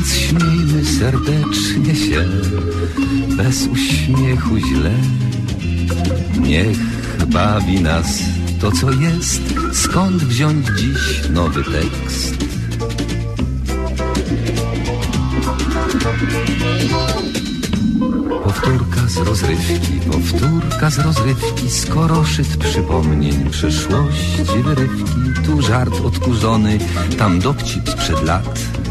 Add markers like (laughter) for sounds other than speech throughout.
Więc śmiejmy serdecznie się. Bez uśmiechu źle. Niech bawi nas to co jest. Skąd wziąć dziś nowy tekst? Powtórka z rozrywki, powtórka z rozrywki, skoro szyt przypomnień przyszłości wyrywki. Tu żart odkurzony, tam dowcip sprzed lat,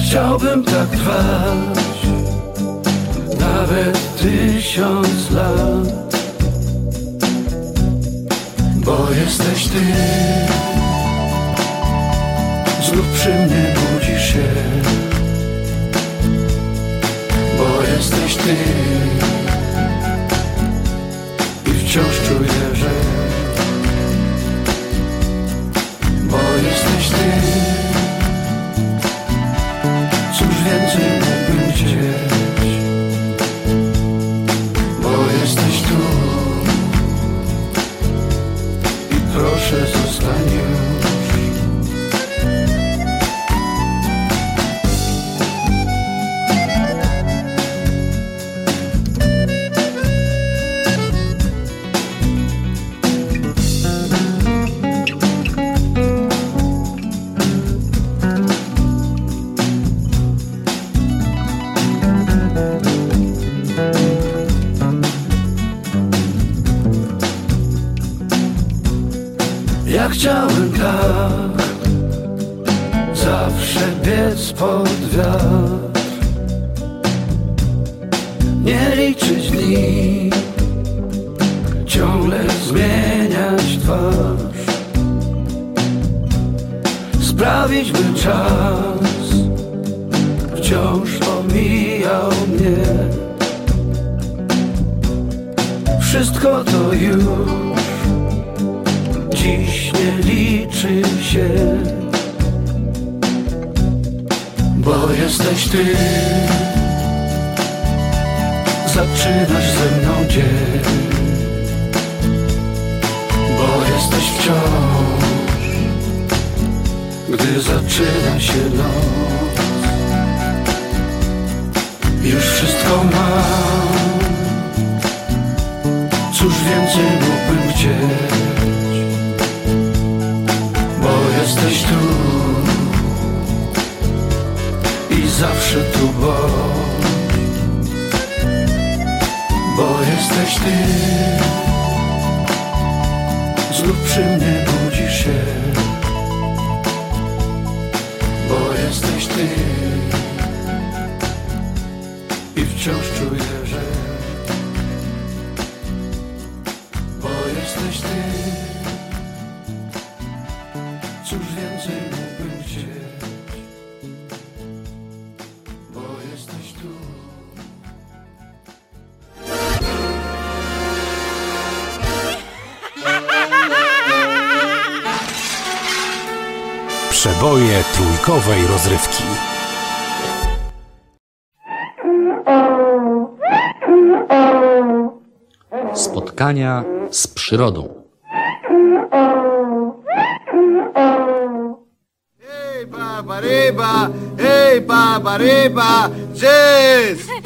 Chciałbym tak trwać nawet tysiąc lat. Bo jesteś ty. Znów przy mnie budzisz się. Bo jesteś ty. I wciąż czuję, że jesteś ty Cóż więcej mógłbym chcieć? Jesteś tu i proszę zostań Sprawić by czas. Wciąż omijał mnie. Wszystko to już. Dziś nie liczy się. Bo jesteś ty. Zaczynasz ze mną dzień. Bo jesteś wciąż Gdy zaczyna się noc Już wszystko mam. Cóż więcej mógłbym chcieć? Bo jesteś tu I zawsze tu bądź. Bo jesteś ty Znów przy mnie budzisz się Bo jesteś ty. I wciąż czuję, że Bo jesteś ty trójkowej rozrywki. Spotkania z przyrodą. Ej, baba ryba, ej, baba ryba, jazz!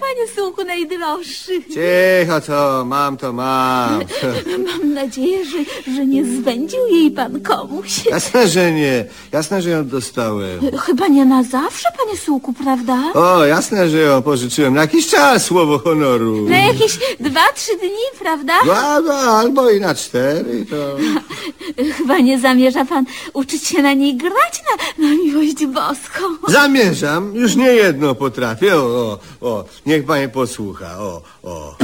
Panie Sułku najdroższy? Cicho, co, mam to mam. (laughs) Mam nadzieję, że, że nie zwędził jej pan komuś. Jasne, że nie, jasne, że ją dostałem. Chyba nie na zawsze, panie Sułku, prawda? O, jasne, że ją pożyczyłem na jakiś czas, słowo honoru. Na jakieś dwa, trzy dni, prawda? Dwa, dwa, albo i na cztery, to... (laughs) Chyba nie zamierza pan uczyć się na niej grać na, na miłość boską. (laughs) Zamierzam, już nie jedno potrafię, o, o, o, niech pani posłucha, o, o.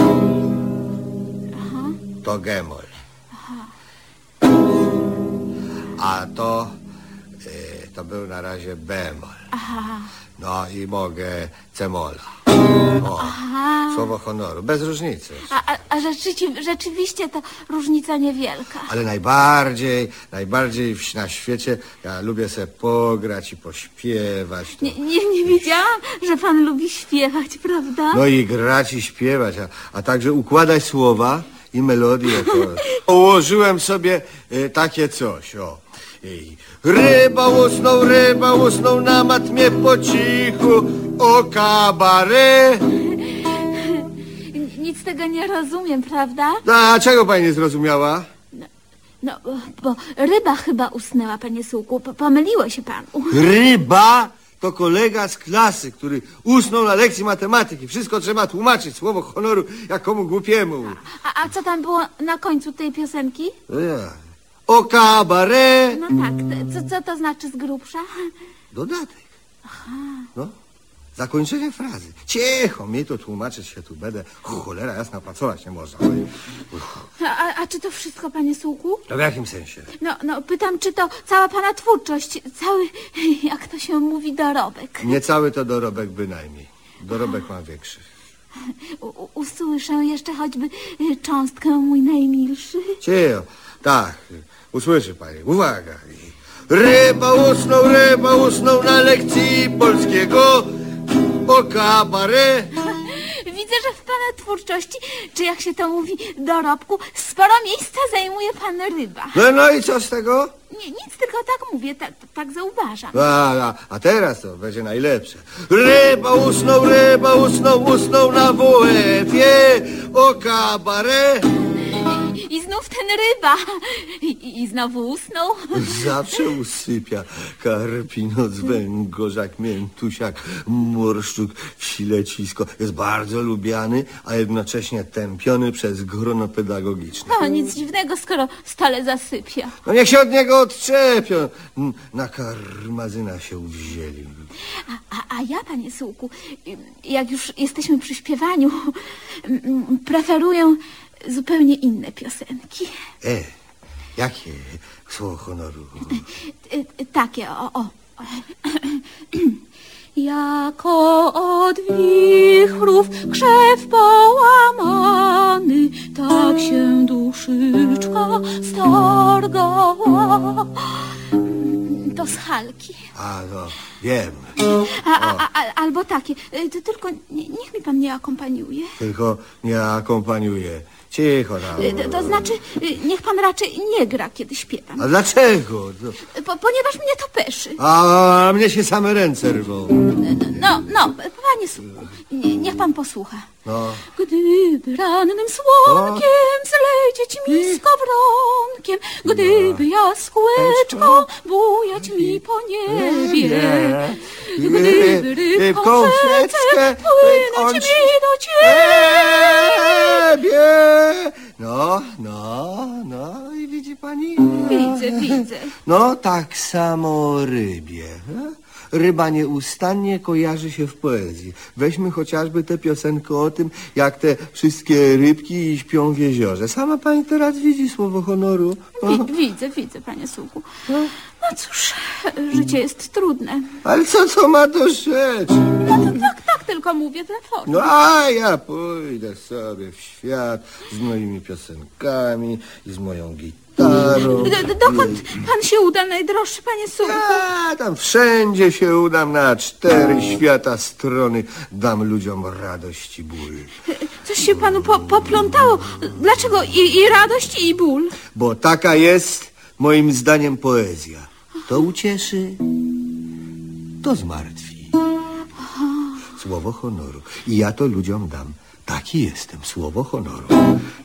To gemol. A to, y, to był na razie bemol. No i mogę cemola. O, słowo honoru, bez różnicy. A, a, a rzeczywiście, rzeczywiście to różnica niewielka. Ale najbardziej, najbardziej w- na świecie ja lubię sobie pograć i pośpiewać. To. Nie, nie, nie wiedziałam, że pan lubi śpiewać, prawda? No i grać i śpiewać, a, a także układać słowa i melodię. To... (laughs) Ułożyłem sobie e, takie coś, o. I ryba usnął, ryba usnął na matmie po cichu, o kabare. Nic z tego nie rozumiem, prawda? A czego pani nie zrozumiała? No, bo ryba chyba usnęła, panie Sułku. Po- Pomyliło się panu. Ryba to kolega z klasy, który usnął na lekcji matematyki. Wszystko trzeba tłumaczyć, słowo honoru, jak komu głupiemu. A, a co tam było na końcu tej piosenki? No ja. O kabare. No tak, co, co to znaczy z grubsza? Dodatek. No. Zakończenie frazy. Cicho, mi to tłumaczyć się tu będę. Cholera jasna, pracować nie można. Oj. A, a, a czy to wszystko, panie Sułku? To w jakim sensie? No, no, pytam, czy to cała pana twórczość, cały, (laughs) jak to się mówi, dorobek. Nie cały to dorobek bynajmniej. Dorobek mam większy. U, usłyszę jeszcze choćby y, cząstkę mój najmilszy. Cicho. Tak, usłyszy pani. Uwaga. Ryba usnął, ryba usnął na lekcji polskiego. O kabare. Widzę, że w pana twórczości, czy jak się to mówi, dorobku, sporo miejsca zajmuje pan ryba. No, no i co z tego? Nie, nic, tylko tak mówię, tak, tak zauważam. A, a, a teraz to będzie najlepsze. Ryba usnął, ryba usnął, usnął na WF-ie. O kabare. I znów ten ryba. I, i znowu usnął. Zawsze usypia karpinoc, węgorzak, miętusiak, morszczuk, silecisko. Jest bardzo lubiany, a jednocześnie tępiony przez grono pedagogiczne. No, nic dziwnego, skoro stale zasypia. No niech się od niego odczepią. N- Na karmazyna się wzięli. A, a, a ja, panie Sułku, jak już jesteśmy przy śpiewaniu, mm, preferuję zupełnie inne piosenki. E, jakie słowo honoru? Y, y, Takie, o, o. (clears throat) Jako od wichrów krzew połamany, tak się duszyczka stargała. To z Halki. A, no, wiem. A, a, a, albo takie, to tylko nie, niech mi pan nie akompaniuje. Tylko nie akompaniuje. Cicho tam. Y, To, to znaczy, y, niech pan raczej nie gra, kiedy śpiewam. A dlaczego? No, Po, ponieważ mnie to peszy. A mnie się same ręce rwą. No, no, panie nie- niech pan posłucha. No. Gdyby rannym słonkiem zlecieć mi skowronkiem, gdyby jaskółeczko bujać mi po niebie, gdyby rybką w rzece płynąć mi do ciebie. No, no, no i widzi pani? Widzę, widzę. No, tak samo o rybie. Ryba nieustannie kojarzy się w poezji. Weźmy chociażby tę piosenkę o tym, jak te wszystkie rybki śpią w jeziorze. Sama pani teraz widzi słowo honoru. Wi- widzę, widzę, panie Suku. No cóż, życie jest trudne. Ale co to ma do rzeczy? No to tak, tak tylko mówię dla formy. No a ja pójdę sobie w świat z moimi piosenkami i z moją gitarą. D- d- dokąd pan się uda, najdroższy panie Suku? A tam wszędzie się udam na cztery świata strony. Dam ludziom radość i ból. Coś się panu po, poplątało. Dlaczego i, i radość, i ból? Bo taka jest moim zdaniem poezja. To ucieszy, to zmartwi. Słowo honoru. I ja to ludziom dam. Taki jestem, słowo honoru.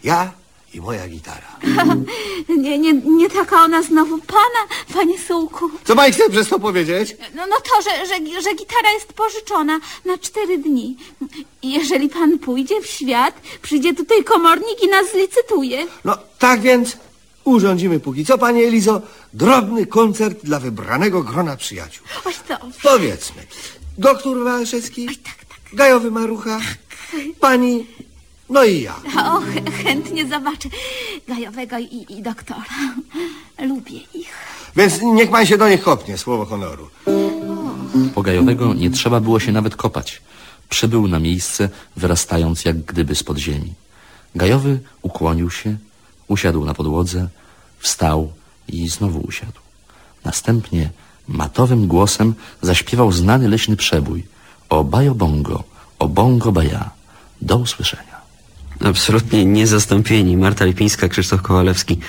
Ja i moja gitara. (laughs) Nie, nie, nie taka ona znowu pana, panie Sułku. Co pani chce przez to powiedzieć? No, no to, że, że, że gitara jest pożyczona na cztery dni. I Jeżeli pan pójdzie w świat, przyjdzie tutaj komornik i nas zlicytuje. No tak więc urządzimy póki co, pani Elizo, drobny koncert dla wybranego grona przyjaciół. Oj. Powiedzmy, doktor Wałaszewski, Oj, tak, tak. Gajowy Marucha, pani, no i ja. O, ch- chętnie zobaczę Gajowego i, i doktora. Lubię ich. Więc niech pan się do nich kopnie, słowo honoru. Po Gajowego nie trzeba było się nawet kopać. Przybył na miejsce, wyrastając jak gdyby spod ziemi. Gajowy ukłonił się, usiadł na podłodze, wstał i znowu usiadł. Następnie matowym głosem zaśpiewał znany leśny przebój o bajo bongo, o bongo baja. Do usłyszenia. Absolutnie niezastąpieni. Marta Lipińska, Krzysztof Kowalewski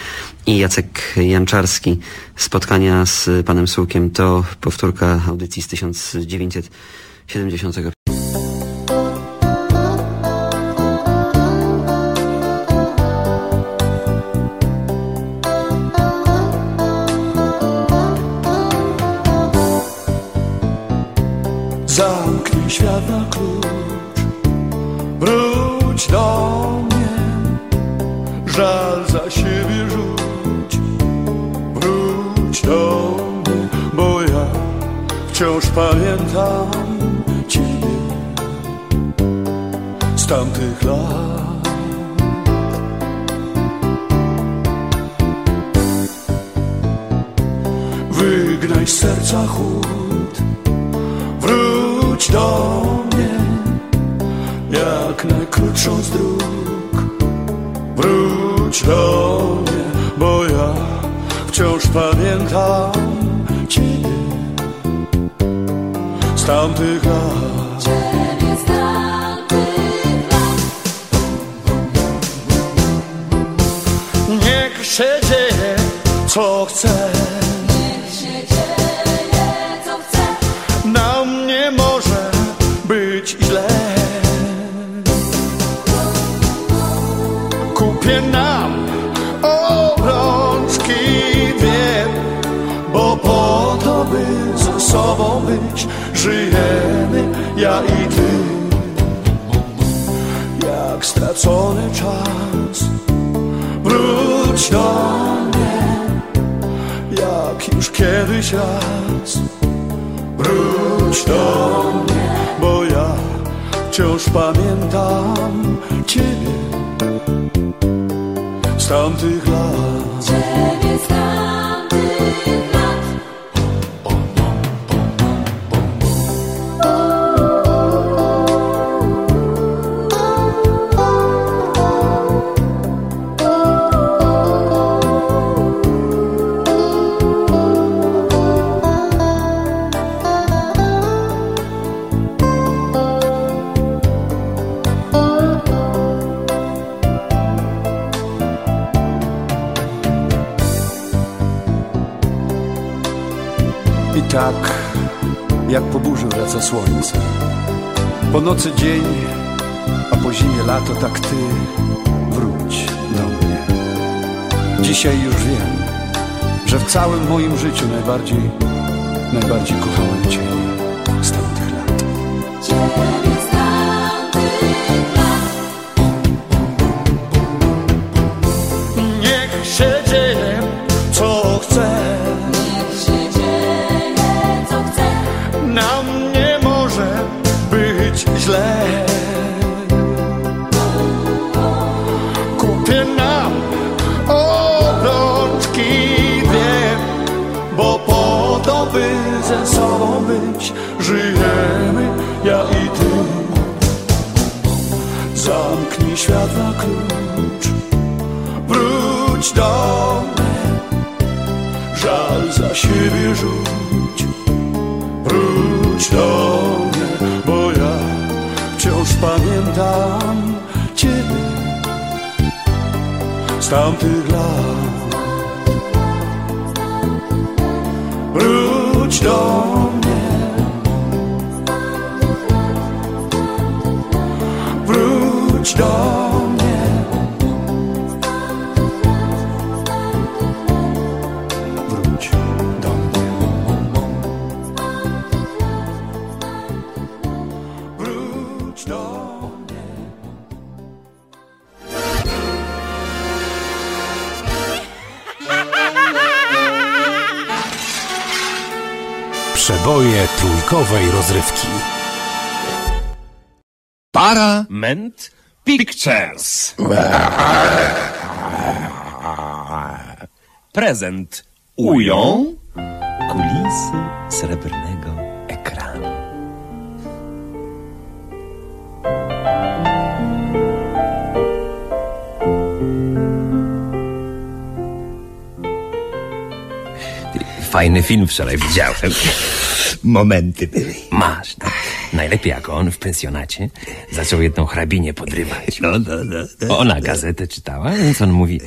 i Jacek Janczarski. Spotkania z panem Sułkiem to powtórka audycji z 1970. wciąż pamiętam Ciebie Z tamtych lat. Wygnaj z serca chłód Wróć do mnie Jak najkrótszą z dróg. Wróć do mnie Bo ja wciąż pamiętam Ciebie Z tamtych lat. Niech się dzieje co chce. Nam nie może być źle. Kupię nam obrączki dwie Bo po to by ze sobą być Żyjemy ja i ty. Jak stracony czas Wróć do mnie. Jak już kiedyś raz Wróć do mnie, bo ja wciąż pamiętam Ciebie z tamtych lat. Słońce. Po nocy dzień, a po zimie lato, tak ty wróć do mnie. Dzisiaj już wiem, że w całym moim życiu najbardziej, najbardziej kochałem cię tamtych lat. Wróć do mnie, wróć do mnie. Trójkowej rozrywki. Parament Pictures. Prezent ują kulisy srebrnego ekranu. Fajny film wczoraj widziałem. Momenty były. Masz, tak. Najlepiej jak on w pensjonacie zaczął jedną hrabinię podrywać. No, no, no. no. Ona gazetę czytała, więc on mówi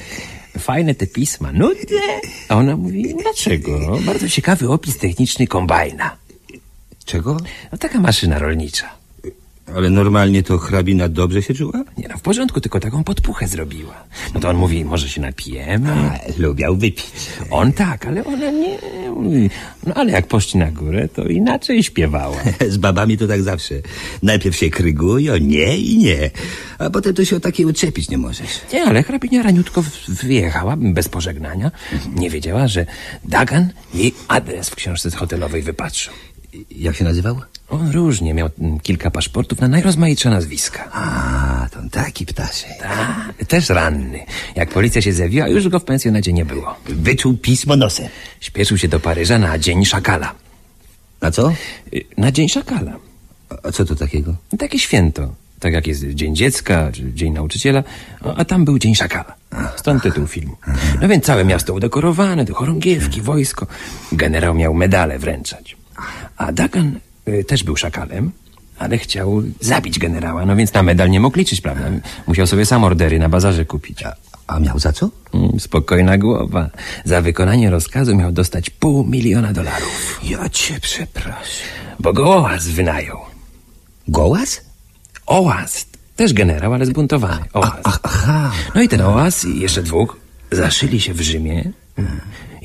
fajne te pisma, nudne. A ona mówi, dlaczego? Bardzo ciekawy opis techniczny kombajna. Czego? No taka maszyna rolnicza. Ale normalnie to hrabina dobrze się czuła? Nie no, w porządku, tylko taką podpuchę zrobiła. No to on mówi, może się napijemy? A, lubiał wypić. On tak, ale ona nie. No ale jak poszli na górę, to inaczej śpiewała. (laughs) Z babami to tak zawsze. Najpierw się krygują, nie i nie. A potem to się o takiej uczepić nie możesz. Nie, ale hrabinia raniutko wyjechała bez pożegnania. Nie wiedziała, że Dagan jej adres w książce hotelowej wypatrzył. Jak się nazywał? On różnie miał mm, kilka paszportów na najrozmaitsze nazwiska. A, to taki ptaszek. A, też ranny. Jak policja się zjawiła, już go w pensjonacie nie było. Wyczuł pismo nosem. Śpieszył się do Paryża na Dzień Szakala. Na co? Y, Na Dzień Szakala. A co to takiego? Takie święto. Tak jak jest Dzień Dziecka, czy Dzień Nauczyciela, a tam był Dzień Szakala. Stąd tytuł filmu. No więc całe miasto udekorowane, do chorągiewki, wojsko. Generał miał medale wręczać. A Dagan y, też był szakalem, ale chciał zabić generała, no więc na medal nie mógł liczyć, prawda? Musiał sobie sam ordery na bazarze kupić. A, a miał za co? Mm, Spokojna głowa. Za wykonanie rozkazu miał dostać pół miliona dolarów. Ja cię przepraszam. Bo go ołaz wynajął. Gołas? Ołaz. Też generał, ale zbuntowany. Ołaz. Aha. No i ten ołaz i jeszcze dwóch zaszyli się w Rzymie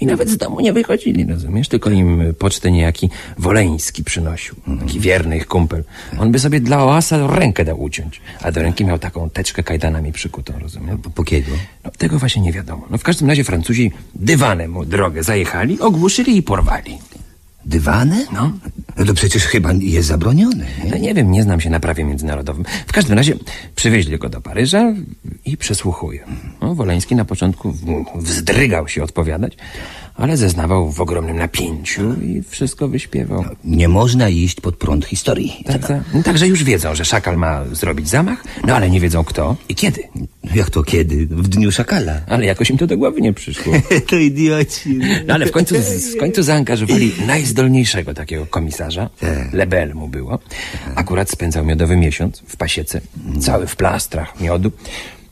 i nawet z domu nie wychodzili, rozumiesz? Tylko im pocztę niejaki Woleński przynosił. Taki wierny ich kumpel. On by sobie dla ołasa rękę dał uciąć, a do ręki miał taką teczkę kajdanami przykutą, rozumiesz? Po, po kiedy? No, tego właśnie nie wiadomo. No w każdym razie Francuzi dywanem mu drogę zajechali, ogłuszyli i porwali. Dywane? No. No to przecież chyba jest zabronione. Nie? No nie wiem, nie znam się na prawie międzynarodowym. W każdym razie przywieźli go do Paryża i przesłuchują. No, Woleński na początku wzdrygał się odpowiadać, ale zeznawał w ogromnym napięciu i wszystko wyśpiewał. Nie można iść pod prąd historii. Tak, tak. No, Także już wiedzą, że szakal ma zrobić zamach, no ale nie wiedzą kto i kiedy. Jak to kiedy? W dniu szakala. Ale jakoś im to do głowy nie przyszło. (laughs) to idioci. No ale w końcu, w końcu zaangażowali najzdolniejszego takiego komisarza. Tak. Lebel mu było. Akurat spędzał miodowy miesiąc w pasiece, cały w plastrach miodu.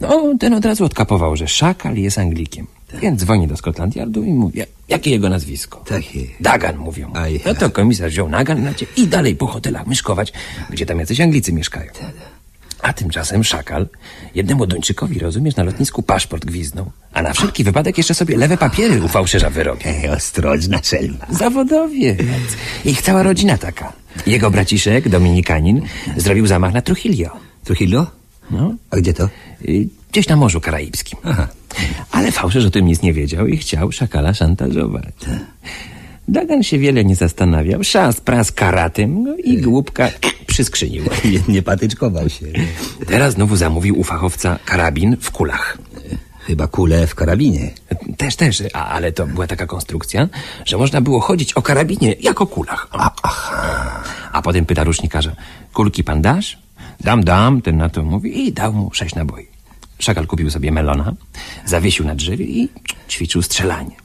No, ten od razu odkapował, że szakal jest Anglikiem. Więc dzwoni do Scotland Yardu i mówi, jakie jego nazwisko? Takie. Dagan, mówią. Aj, No to komisarz wziął nagan na cie i dalej po hotelach myszkować, gdzie tam jacyś Anglicy mieszkają. A tymczasem szakal jednemu Duńczykowi, rozumiesz, na lotnisku paszport gwiznął, a na wszelki wypadek jeszcze sobie lewe papiery u fałszerza wyrobił. Ej, ostrożna szelma. Zawodowiec. Ich cała rodzina taka. Jego braciszek, Dominikanin, zrobił zamach na Trujillo. Trujillo? No, A gdzie to? y, gdzieś na Morzu Karaibskim. Aha. Ale fałszerz o tym nic nie wiedział i chciał szakala szantażować. Dagan się wiele nie zastanawiał. Szas pras karatem no i głupka przyskrzynił. (laughs) Nie, nie patyczkował się. Teraz znowu zamówił u fachowca karabin w kulach. Chyba kule w karabinie. Też, też, a, ale to była taka konstrukcja, że można było chodzić o karabinie jak o kulach. A, a potem pyta rusznikarza, kulki pan dasz? Dam, dam, ten na to mówi i dał mu sześć naboi. Szakal kupił sobie melona, zawiesił na drzewie i ćwiczył strzelanie.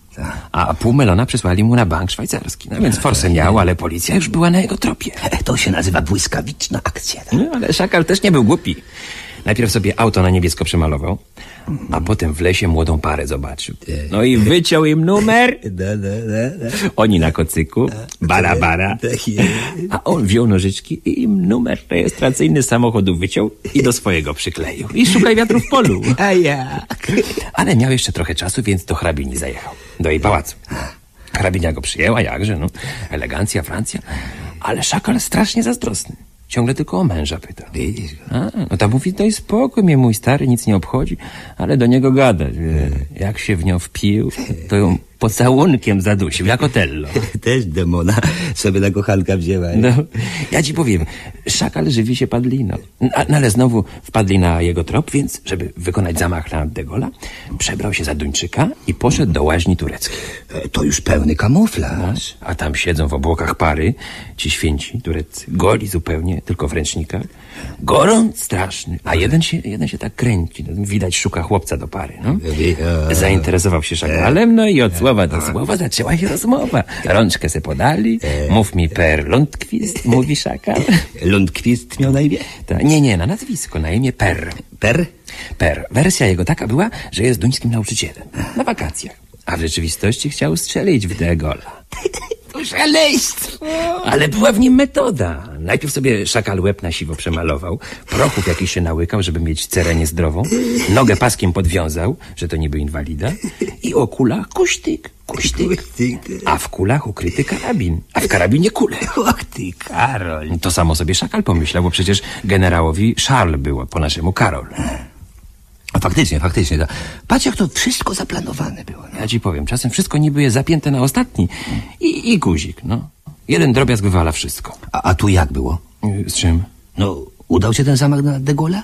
A pół melona przysłali mu na bank szwajcarski. No więc forsę miał, ale policja już była na jego tropie. To się nazywa błyskawiczna akcja. No, ale szakal też nie był głupi. Najpierw sobie auto na niebiesko przemalował, a potem w lesie młodą parę zobaczył. No i wyciął im numer. (laughs) Oni na kocyku, bara, bara. A on wziął nożyczki i im numer rejestracyjny samochodu wyciął i do swojego przykleił. I szukaj wiatru w polu. A jak? Ale miał jeszcze trochę czasu, więc do hrabini zajechał. Do jej pałacu. Hrabinia go przyjęła, jakże, no. Elegancja, Francja. Ale szakal strasznie zazdrosny. Ciągle tylko o męża pyta. Widzisz go. A, no ta mówi, daj spokój, mnie mój stary nic nie obchodzi, ale do niego gadać. wie. Jak się w nią wpił, to ją pocałunkiem zadusił, jak Otello. (laughs) Też demona sobie na kochanka wzięła. No, ja ci powiem, szakal żywi się padliną. No, ale znowu wpadli na jego trop, więc, żeby wykonać zamach na De Gaulle'a, przebrał się za Duńczyka i poszedł do łaźni tureckiej. To już pełny kamuflaż. A tam siedzą w obłokach pary, ci święci tureccy, goli zupełnie, tylko w ręcznikach. Gorąc straszny, a jeden się, jeden się tak kręci, no, widać szuka chłopca do pary, no. Zainteresował się szakalem, no i od słowa do słowa zaczęła się rozmowa. Rączkę se podali, mów mi per Lundquist, mówi szakal. Lundquist miał na imię? Ta, nie, nie, na nazwisko, na imię Per. Per? Per. Wersja jego taka była, że jest duńskim nauczycielem. Na wakacjach. A w rzeczywistości chciał strzelić w De Gaulle'a. To szaleństwo. Ale była w nim metoda. Najpierw sobie szakal łeb na siwo przemalował, prochów jakiś się nałykał, żeby mieć cerę niezdrową, nogę paskiem podwiązał, że to niby inwalida i o kulach kuśtyk, kuśtyk. A w kulach ukryty karabin, a w karabinie kule. Och ty, Karol. To samo sobie szakal pomyślał, bo przecież generałowi Charles było, po naszemu Karol. Faktycznie, faktycznie. To, patrz jak to wszystko zaplanowane było. Ja ci powiem, czasem wszystko niby jest zapięte na ostatni i, i guzik, no. Jeden drobiazg wywala wszystko. A, a tu jak było? Z czym? No, udał się ten zamach na De Gaulle'a?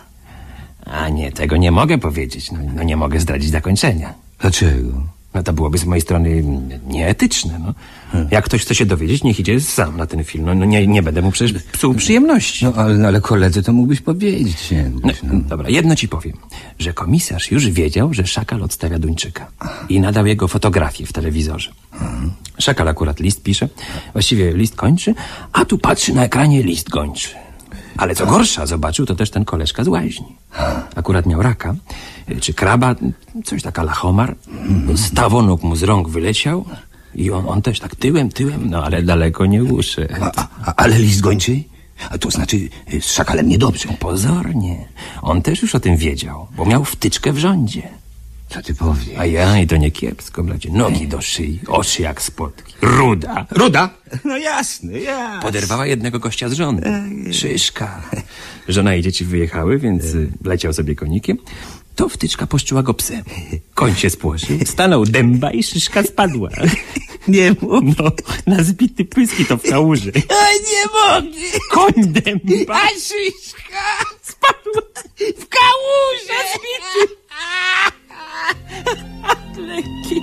A nie, tego nie mogę powiedzieć. No, no nie mogę zdradzić zakończenia. Dlaczego? No to byłoby z mojej strony nieetyczne, no. Jak ktoś chce się dowiedzieć, niech idzie sam na ten film. No, no nie, nie będę mu przecież psuł przyjemności. No, ale, no, ale koledze to mógłbyś powiedzieć. No, no. Dobra, jedno ci powiem, że komisarz już wiedział, że Szakal odstawia Duńczyka i nadał jego fotografię w telewizorze. Szakal akurat list pisze, właściwie list kończy, a tu patrzy na ekranie list gończy. Ale co gorsza, zobaczył to też ten koleżka z łaźni. Akurat miał raka, czy kraba, coś taka lachomar. Stawonok mu z rąk wyleciał i on, on też tak tyłem, tyłem, no ale daleko nie uszy. A, a, ale list gończy? A to znaczy y, z szakalem niedobrze. Pozornie. On też już o tym wiedział, bo miał wtyczkę w rządzie. Co ty powiesz? A ja i to nie kiepsko, bracie. Nogi do szyi, oczy jak spotki. Ruda. Ruda? No jasne, ja. Poderwała jednego gościa z żony. Szyszka. Żona i dzieci wyjechały, więc y, leciał sobie konikiem. To wtyczka poszczyła go psem. Koń się spłoszył, stanął dęba i szyszka spadła. Nie mów. No, na zbity pyski to w kałuży. Oj, nie mogę. Koń dęba. A szyszka spadła w kałuże. (laughs) Leki.